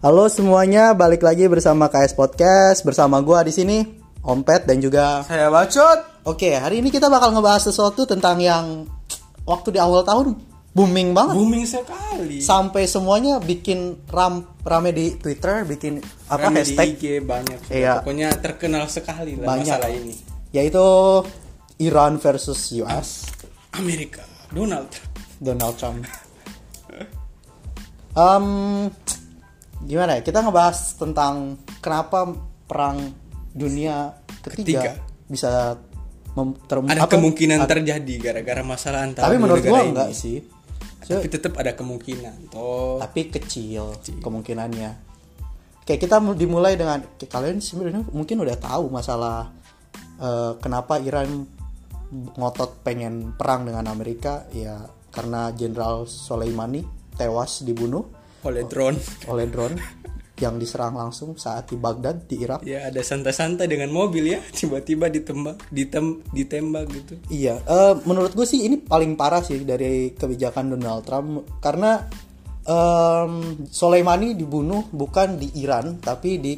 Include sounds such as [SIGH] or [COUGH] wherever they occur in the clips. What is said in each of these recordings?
Halo semuanya, balik lagi bersama KS Podcast bersama gua di sini Ompet dan juga Saya bacot. Oke, hari ini kita bakal ngebahas sesuatu tentang yang waktu di awal tahun booming banget. Booming sekali. Sampai semuanya bikin ram rame di Twitter, bikin apa Rame hashtag di IG banyak. Iya. Pokoknya terkenal sekali lah banyak masalah ini. yaitu Iran versus US Amerika, Donald Trump. Donald Trump. Em, [LAUGHS] gimana ya? Kita ngebahas tentang kenapa perang dunia ketiga, Ketiga. bisa mem- ter- Ada apa- kemungkinan ada- terjadi gara-gara masalah antara tapi menurut gua ini. enggak sih. So, Tapi tetap ada kemungkinan. Toh. tapi kecil, kemungkinannya. Kayak kita mu- dimulai dengan kalian sebenarnya mungkin udah tahu masalah eh, kenapa Iran ngotot pengen perang dengan Amerika ya karena Jenderal Soleimani tewas dibunuh oleh drone. oleh drone yang diserang langsung saat di Baghdad di Irak. Ya ada santai-santai dengan mobil ya, tiba-tiba ditembak, ditem, ditembak gitu. Iya, eh, menurut gue sih ini paling parah sih dari kebijakan Donald Trump karena em, Soleimani dibunuh bukan di Iran tapi di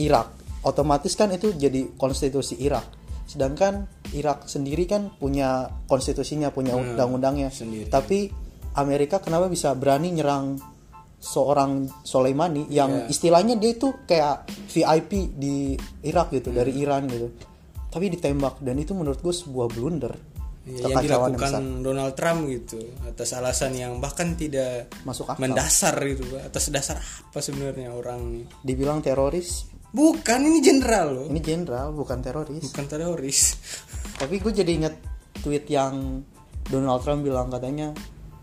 Irak. Otomatis kan itu jadi konstitusi Irak. Sedangkan Irak sendiri kan punya konstitusinya, punya undang-undangnya. sendiri. Tapi Amerika kenapa bisa berani nyerang seorang Soleimani yang istilahnya dia itu kayak VIP di Irak gitu dari Iran gitu. Tapi ditembak dan itu menurut gue sebuah blunder. Ya, yang dilakukan besar. Donald Trump gitu atas alasan yang bahkan tidak Masuk akal. mendasar gitu atas dasar apa sebenarnya orang ini Dibilang teroris, bukan ini jenderal loh ini jenderal bukan teroris. bukan teroris Tapi gue jadi inget tweet yang Donald Trump bilang katanya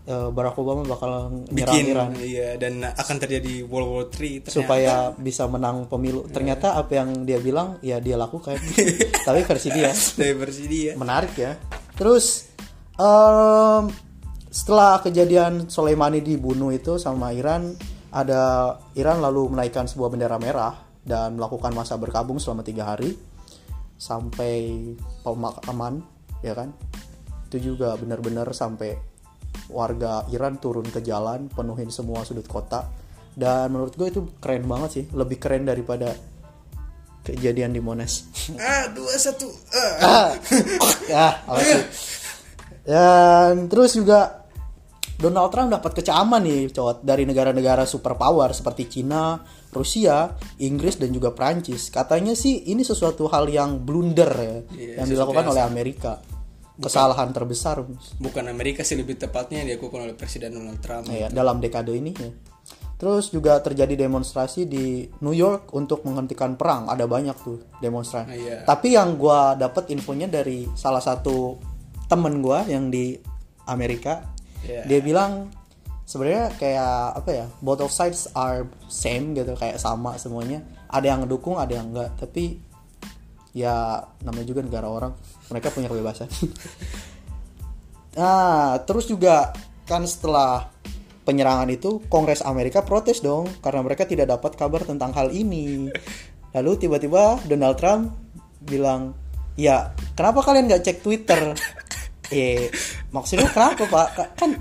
eh, Barack Obama bakal nyerang bikin Iran iya dan akan terjadi World War 3 ternyata supaya bisa menang pemilu. Ternyata apa yang dia bilang ya dia lakukan. [LAUGHS] Tapi versi dia. versi dia menarik ya. Terus em, setelah kejadian Soleimani dibunuh itu sama Iran, ada Iran lalu menaikkan sebuah bendera merah dan melakukan masa berkabung selama tiga hari sampai pemakaman, ya kan? Itu juga benar-benar sampai warga Iran turun ke jalan, penuhin semua sudut kota. Dan menurut gue itu keren banget sih, lebih keren daripada kejadian di Monas. [LAUGHS] ah dua satu ah. Ah, ya, apa sih? Dan terus juga Donald Trump dapat kecaman nih, cowok dari negara-negara superpower seperti Cina, Rusia, Inggris dan juga Prancis. Katanya sih ini sesuatu hal yang blunder ya, Iya, yang dilakukan oleh Amerika. Kesalahan terbesar bukan Amerika sih lebih tepatnya yang dilakukan oleh Presiden Donald Trump ya, dalam dekade ini. Ya. Terus juga terjadi demonstrasi di New York untuk menghentikan perang. Ada banyak tuh demonstrasi. Ah, iya. Tapi yang gua dapat infonya dari salah satu temen gua yang di Amerika, Iya. dia bilang sebenarnya kayak apa ya, both of sides are same gitu, kayak sama semuanya. Ada yang ngedukung, ada yang enggak. Tapi ya namanya juga negara orang, mereka punya kebebasan. [LAUGHS] Nah, terus juga kan setelah penyerangan itu Kongres Amerika protes dong karena mereka tidak dapat kabar tentang hal ini. [LAUGHS] Lalu tiba-tiba Donald Trump bilang, "Ya, kenapa kalian nggak cek Twitter?" [LAUGHS] eh, maksudnya kenapa Pak? Ka- Kan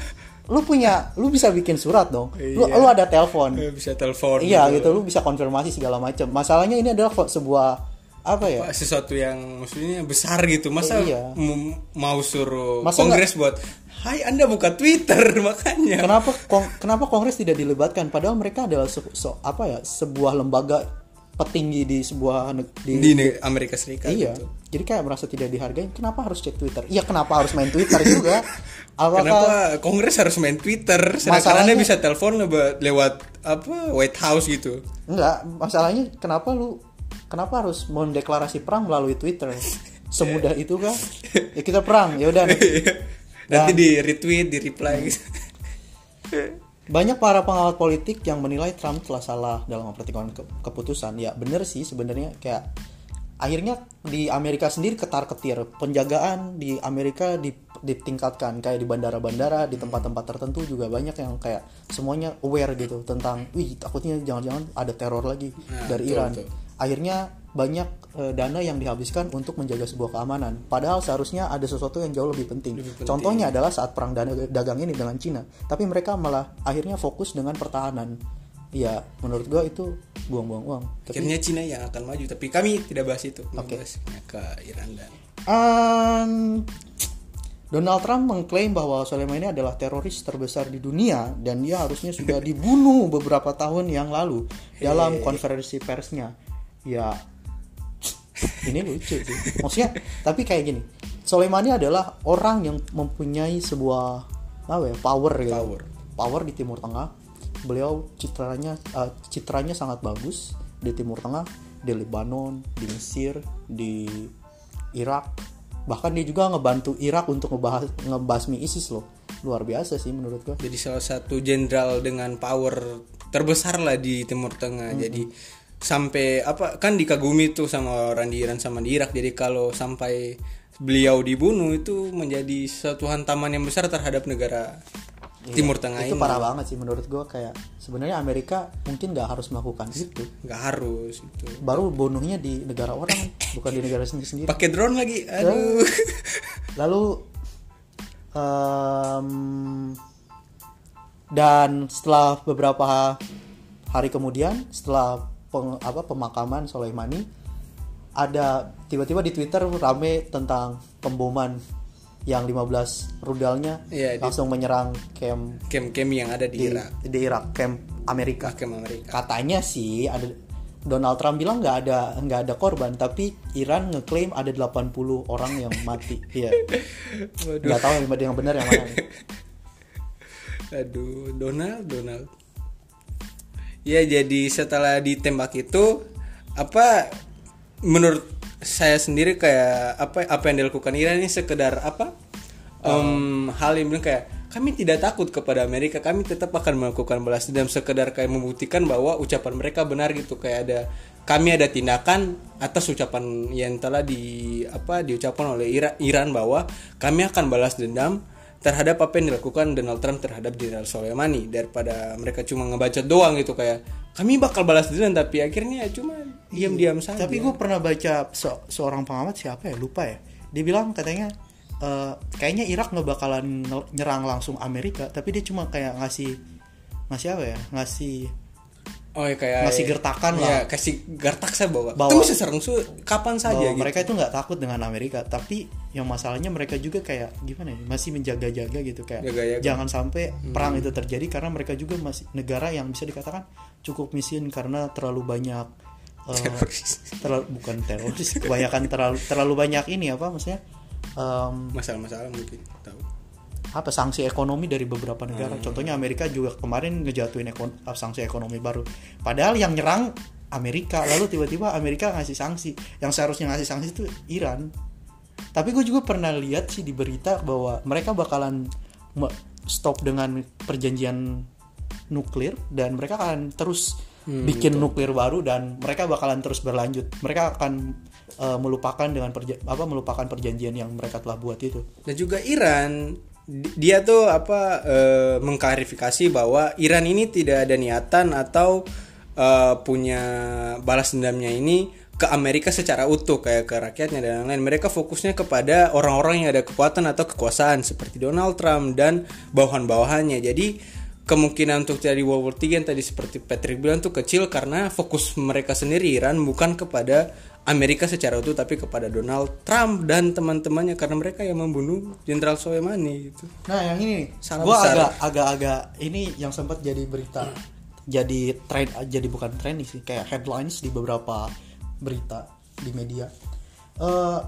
lu punya, lu bisa bikin surat dong. Lu, Iya. lu ada telepon. Bisa telepon Iya gitu, lu bisa konfirmasi segala macam. Masalahnya ini adalah sebuah apa ya? Sesuatu yang maksudnya besar gitu masa Iya. m- mau suruh Masa kongres buat Hai Anda buka Twitter [LAUGHS] makanya kenapa kong- kenapa kongres tidak dilibatkan padahal mereka adalah se- so- apa ya sebuah lembaga petinggi di sebuah di, di Amerika Serikat iya gitu. jadi kayak merasa tidak dihargai kenapa harus cek twitter iya kenapa harus main twitter juga [LAUGHS] apakah Kenapa Kongres harus main Twitter? Masalahnya- bisa telepon lewat, lewat apa White House gitu. enggak masalahnya kenapa lu kenapa harus mendeklarasi perang melalui twitter? [LAUGHS] Semudah itu kan ya kita perang ya udah. [LAUGHS] Nanti di retweet, di reply gitu. Banyak para pengawat politik yang menilai Trump telah salah dalam mempertimbangkan ke- keputusan. Ya bener sih sebenarnya. Kayak akhirnya di Amerika sendiri ketar-ketir. Penjagaan di Amerika di- ditingkatkan kayak di bandara-bandara di tempat-tempat tertentu juga banyak yang kayak semuanya aware gitu tentang wih takutnya jangan-jangan ada teror lagi Nah, dari betul, Iran. betul. Akhirnya banyak eh, dana yang dihabiskan untuk menjaga sebuah keamanan. Padahal seharusnya ada sesuatu yang jauh lebih penting. Contohnya adalah saat perang dana- dagang ini dengan Cina. Tapi mereka malah akhirnya fokus dengan pertahanan. ya menurut gua itu buang-buang uang tapi akhirnya Cina yang akan maju tapi kami tidak bahas itu Oke. Bahas ke Iran dan Um, Donald Trump mengklaim bahwa Soleimani adalah teroris terbesar di dunia dan dia harusnya sudah dibunuh beberapa tahun yang lalu dalam konferensi persnya. Ya, ini lucu sih. Maksudnya, tapi kayak gini, Soleimani adalah orang yang mempunyai sebuah apa ya, power gitu. Power. Power di Timur Tengah. Beliau citranya eh, citranya sangat bagus di Timur Tengah, di Lebanon, di Mesir, di Irak. Bahkan dia juga ngebantu Irak untuk ngebahas ngebasmi ISIS loh. Luar biasa sih menurut gua. jadi salah satu jenderal dengan power terbesar lah di Timur Tengah jadi sampai apa kan dikagumi tuh sama orang di Iran sama di Irak jadi kalau sampai beliau dibunuh itu menjadi satu hantaman yang besar terhadap negara Timur Tengah Iya, itu ini. parah banget sih menurut gua kayak sebenarnya Amerika mungkin nggak harus melakukan itu. nggak harus itu Baru bunuhnya di negara orang, bukan di negara sendiri sendiri. pakai drone lagi aduh. Lalu em, dan setelah beberapa hari kemudian setelah peng- apa pemakaman Soleimani ada tiba-tiba di Twitter rame tentang pemboman yang 15 rudalnya di- langsung menyerang camp kem-kem yang ada di di, Irak. di Irak camp Amerika. Kem Amerika. Katanya sih ada Donald Trump bilang nggak ada nggak ada korban tapi Iran ngeklaim ada 80 orang yang [LAUGHS] mati. Iya. Nggak tahu yang yang benar yang mana nih. [LAUGHS] Aduh, Donald, Donald. Ya, jadi setelah ditembak itu apa menurut saya sendiri kayak apa apa yang dilakukan Iran ini sekedar apa? Em, hal yang bilang kayak kami tidak takut kepada Amerika, kami tetap akan melakukan balas dendam sekedar kayak membuktikan bahwa ucapan mereka benar gitu kayak ada kami ada tindakan atas ucapan yang telah di apa diucapkan oleh Ira- Iran bahwa kami akan balas dendam terhadap apa yang dilakukan Donald Trump terhadap Jenderal Soleimani daripada mereka cuma ngebacot doang gitu kayak kami bakal balas dendam tapi akhirnya cuma diam-diam saja. tapi gue pernah baca se- seorang pengamat siapa ya lupa ya dia bilang katanya eh, kayaknya Irak nggak bakalan nyerang langsung Amerika tapi dia cuma kayak ngasih ngasih apa ya ngasih oh ya kayak ngasih gertakan ya, lah. kasih gertak saya bawa. Bahwa- Itu bisa serang su kapan saja gitu. mereka itu nggak takut dengan Amerika tapi yang masalahnya mereka juga kayak gimana ya masih menjaga-jaga gitu kayak Jaga-jaga. jangan sampai perang itu terjadi karena mereka juga masih negara yang bisa dikatakan cukup miskin karena terlalu banyak eh, Teroris. terlalu bukan teroris kebanyakan terlalu terlalu banyak ini apa maksudnya em, Masalah-masalah mungkin tahu. apa sanksi ekonomi dari beberapa negara. Contohnya Amerika juga kemarin ngejatuhin ekon- sanksi ekonomi baru. Padahal yang nyerang Amerika, lalu tiba-tiba Amerika ngasih sanksi. Yang seharusnya ngasih sanksi itu Iran. Tapi gue juga pernah lihat sih di berita bahwa mereka bakalan stop dengan perjanjian nuklir dan mereka akan terus bikin nuklir baru dan mereka bakalan terus berlanjut. Mereka akan eh, melupakan dengan perja- apa melupakan perjanjian yang mereka telah buat itu. Dan juga Iran di- dia tuh apa eh, mengklarifikasi bahwa Iran ini tidak ada niatan atau eh, punya balas dendamnya ini ke Amerika secara utuh kayak ke rakyatnya dan lain-lain. Mereka fokusnya kepada orang-orang yang ada kekuatan atau kekuasaan seperti Donald Trump dan bawahan-bawahannya. Jadi kemungkinan untuk jadi World War III yang tadi seperti Patrick bilang tuh kecil karena fokus mereka sendiri Iran bukan kepada Amerika secara utuh tapi kepada Donald Trump dan teman-temannya karena mereka yang membunuh Jenderal Soleimani gitu. Nah yang ini Sangat gue besar. agak agak-agak ini yang sempat jadi berita, jadi tren, jadi bukan tren sih, kayak headlines di beberapa berita di media. Eh,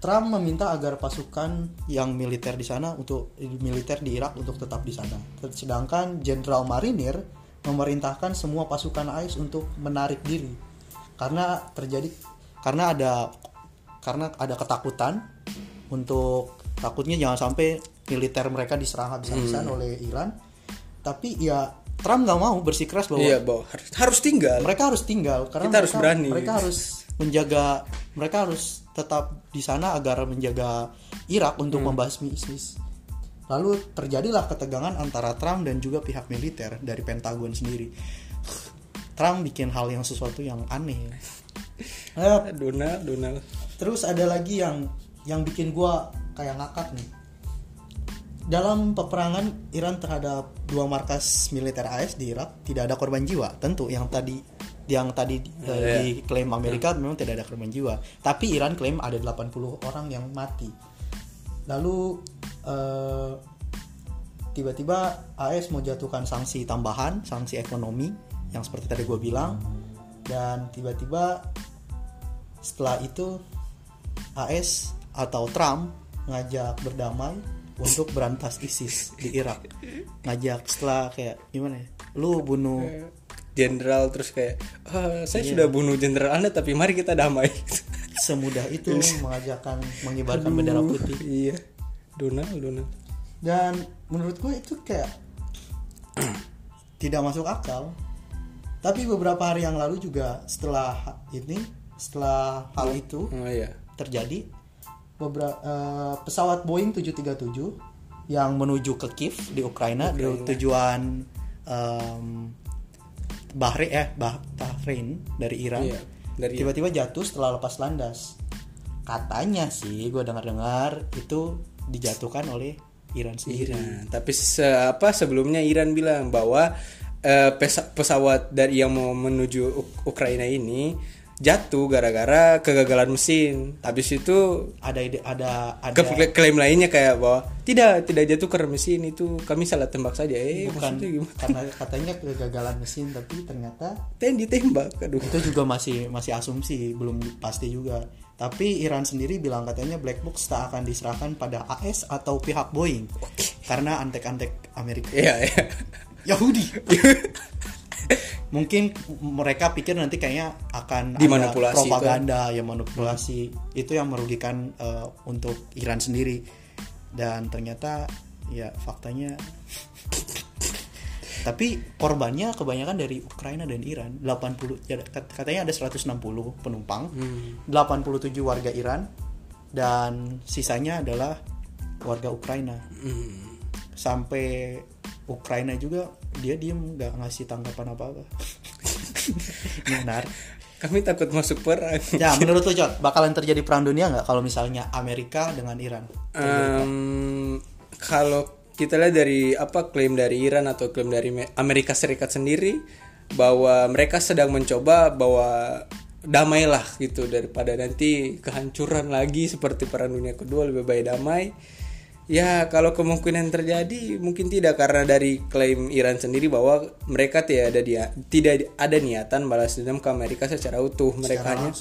Trump meminta agar pasukan yang militer di sana untuk militer di Irak untuk tetap di sana. Sedangkan Jenderal Marinir memerintahkan semua pasukan AIS untuk menarik diri karena terjadi karena ada karena ada ketakutan untuk takutnya jangan sampai militer mereka diserang habis-habisan oleh Iran. Tapi ya Trump nggak mau bersikeras bahwa Iya, bahwa harus, harus tinggal. mereka harus tinggal karena Kita harus mereka, berani. mereka harus menjaga mereka harus tetap di sana agar menjaga Irak untuk Hmm. membasmi ISIS. Lalu terjadilah ketegangan antara Trump dan juga pihak militer dari Pentagon sendiri. [SIGHS] Trump bikin hal yang sesuatu yang aneh. [LAUGHS] Eh, Donald, Donald. terus ada lagi yang yang bikin gua kayak ngakak nih. dalam peperangan Iran terhadap dua markas militer AS di Irak tidak ada korban jiwa. Tentu yang tadi yang tadi eh, Iya. diklaim Amerika memang tidak ada korban jiwa. Tapi Iran klaim ada 80 orang yang mati. Lalu eh, tiba-tiba AS mau jatuhkan sanksi tambahan, sanksi ekonomi yang seperti tadi gue bilang dan tiba-tiba setelah itu AS atau Trump ngajak berdamai untuk [LAUGHS] berantas ISIS di Irak ngajak setelah kayak gimana ya lu bunuh jenderal terus kayak "Ah, saya sudah bunuh jenderal anda tapi mari kita damai. [LAUGHS] Semudah itu mengajakkan mengibarkan bendera putih. iya. Donald Donald. Dan menurut gue itu kayak tidak masuk akal. Tapi beberapa hari yang lalu juga setelah ini setelah hal itu oh iya. terjadi beberapa pesawat Boeing 737 yang menuju ke Kiev di Ukraina, di tujuan em, Bahrain eh Bah- Bahrain dari Iran Iya, dari tiba-tiba jatuh setelah lepas landas katanya sih gue dengar-dengar itu dijatuhkan oleh Iran sendiri Iran. Tapi se apa sebelumnya Iran bilang bahwa pesa- pesawat dari yang mau menuju Uk- Ukraina ini jatuh gara-gara kegagalan mesin. Habis itu ada ide ada ada ke klaim lainnya kayak bahwa tidak tidak jatuh karena mesin itu kami salah tembak saja. Eh bukan gimana? karena [LAUGHS] katanya kegagalan mesin tapi ternyata Ten ditembak. Aduh. itu juga masih masih asumsi belum pasti juga tapi Iran sendiri bilang katanya black box tak akan diserahkan pada AS atau pihak Boeing karena antek-antek Amerika Iya, iya. Yahudi [LAUGHS] mungkin mereka pikir nanti kayaknya akan ada Dimanipulasi propaganda yang manipulasi. Itu yang merugikan eh, untuk Iran sendiri. Dan ternyata ya faktanya [LAUGHS] tapi korbannya kebanyakan dari Ukraina dan Iran. 80 ya, kat- katanya ada 160 penumpang. 87 warga Iran. Dan sisanya adalah warga Ukraina. Hmm. sampai Ukraina juga dia diem nggak ngasih tanggapan apa apa [LAUGHS] benar Kami takut masuk perang. ya menurut lo Jod bakalan terjadi perang dunia nggak kalau misalnya Amerika dengan Iran Em, kalau kita lihat dari apa klaim dari Iran atau klaim dari Me- Amerika Serikat sendiri bahwa mereka sedang mencoba bahwa damailah gitu daripada nanti kehancuran lagi seperti perang dunia kedua lebih baik damai. Ya kalau kemungkinan terjadi mungkin tidak karena dari klaim Iran sendiri bahwa mereka tidak ada dia tidak ada niatan balas dendam ke Amerika secara utuh. Mereka hanya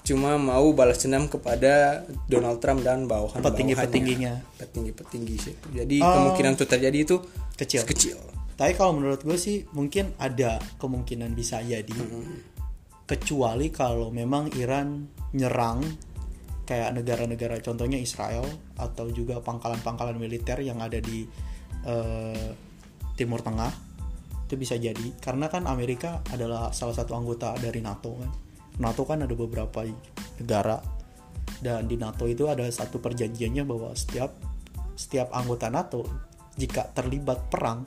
cuma mau balas dendam kepada Donald Trump dan bawahan petinggi-petingginya. Petinggi-petinggi situ. Jadi kemungkinan itu terjadi itu kecil. kecil. tapi kalau menurut gue sih mungkin ada kemungkinan bisa jadi. Kecuali kalau memang Iran nyerang kayak negara-negara contohnya Israel atau juga pangkalan-pangkalan militer yang ada di eh, Timur Tengah itu bisa jadi karena kan Amerika adalah salah satu anggota dari NATO kan NATO kan ada beberapa negara dan di NATO itu ada satu perjanjiannya bahwa setiap setiap anggota NATO jika terlibat perang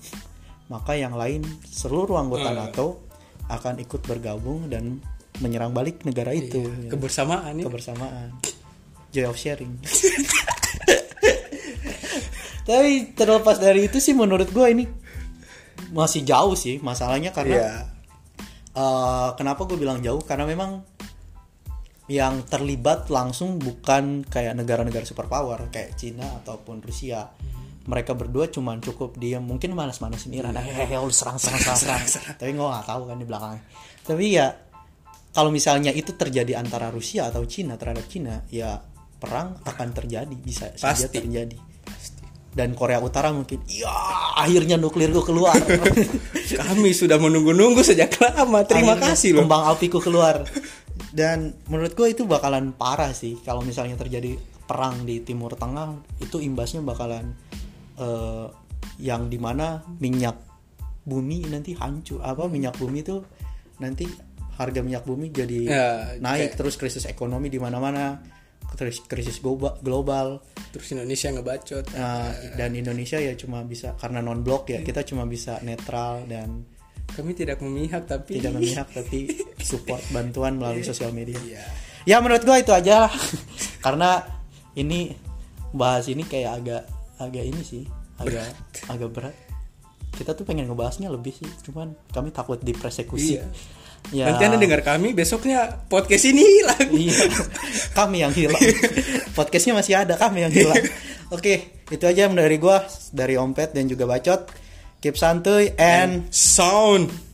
maka yang lain seluruh anggota NATO akan ikut bergabung dan menyerang balik negara itu ya. Kebersamaan ya. kebersamaan joy of sharing. Tapi terlepas dari itu sih menurut gue ini masih jauh sih masalahnya karena Iya. eh, kenapa gue bilang jauh? Karena memang yang terlibat langsung bukan kayak negara-negara superpower kayak Cina ataupun Rusia. Mereka berdua cuman cukup diam mungkin manas-manasin Iran. Eh eh, lu serang serang serang, serang. [LAUGHS] tapi gue nggak tahu kan di belakangnya. Tapi ya kalau misalnya itu terjadi antara Rusia atau Cina terhadap Cina ya perang akan terjadi bisa saja Pasti. terjadi dan Korea Utara mungkin ya akhirnya nuklir gue keluar [LAUGHS] Kami sudah menunggu-nunggu sejak lama. Terima Akhirnya kasih loh. kembang apiku keluar [LAUGHS] dan menurut gue itu bakalan parah sih kalau misalnya terjadi perang di Timur Tengah itu imbasnya bakalan eh, yang di mana minyak bumi nanti hancur apa minyak bumi itu nanti harga minyak bumi jadi Ya, naik terus krisis ekonomi di mana-mana krisis krisis global, Terus Indonesia ngebacot. Nah, dan Indonesia ya cuma bisa karena non blok ya kita cuma bisa netral dan Kami tidak memihak tapi tidak memihak tapi support [LAUGHS] bantuan melalui sosial media. Iya. Ya menurut gua itu aja lah. [LAUGHS] Karena ini bahas ini kayak agak agak ini sih agak agak berat kita tuh pengen ngebahasnya lebih sih cuman kami takut dipersekusi Iya. Ya. Nanti Anda dengar kami besoknya podcast ini hilang. iya. [LAUGHS] Kami yang hilang. Podcastnya masih ada kami yang hilang. Oke itu aja dari gua dari ompet dan juga bacot. Keep santuy and Sound.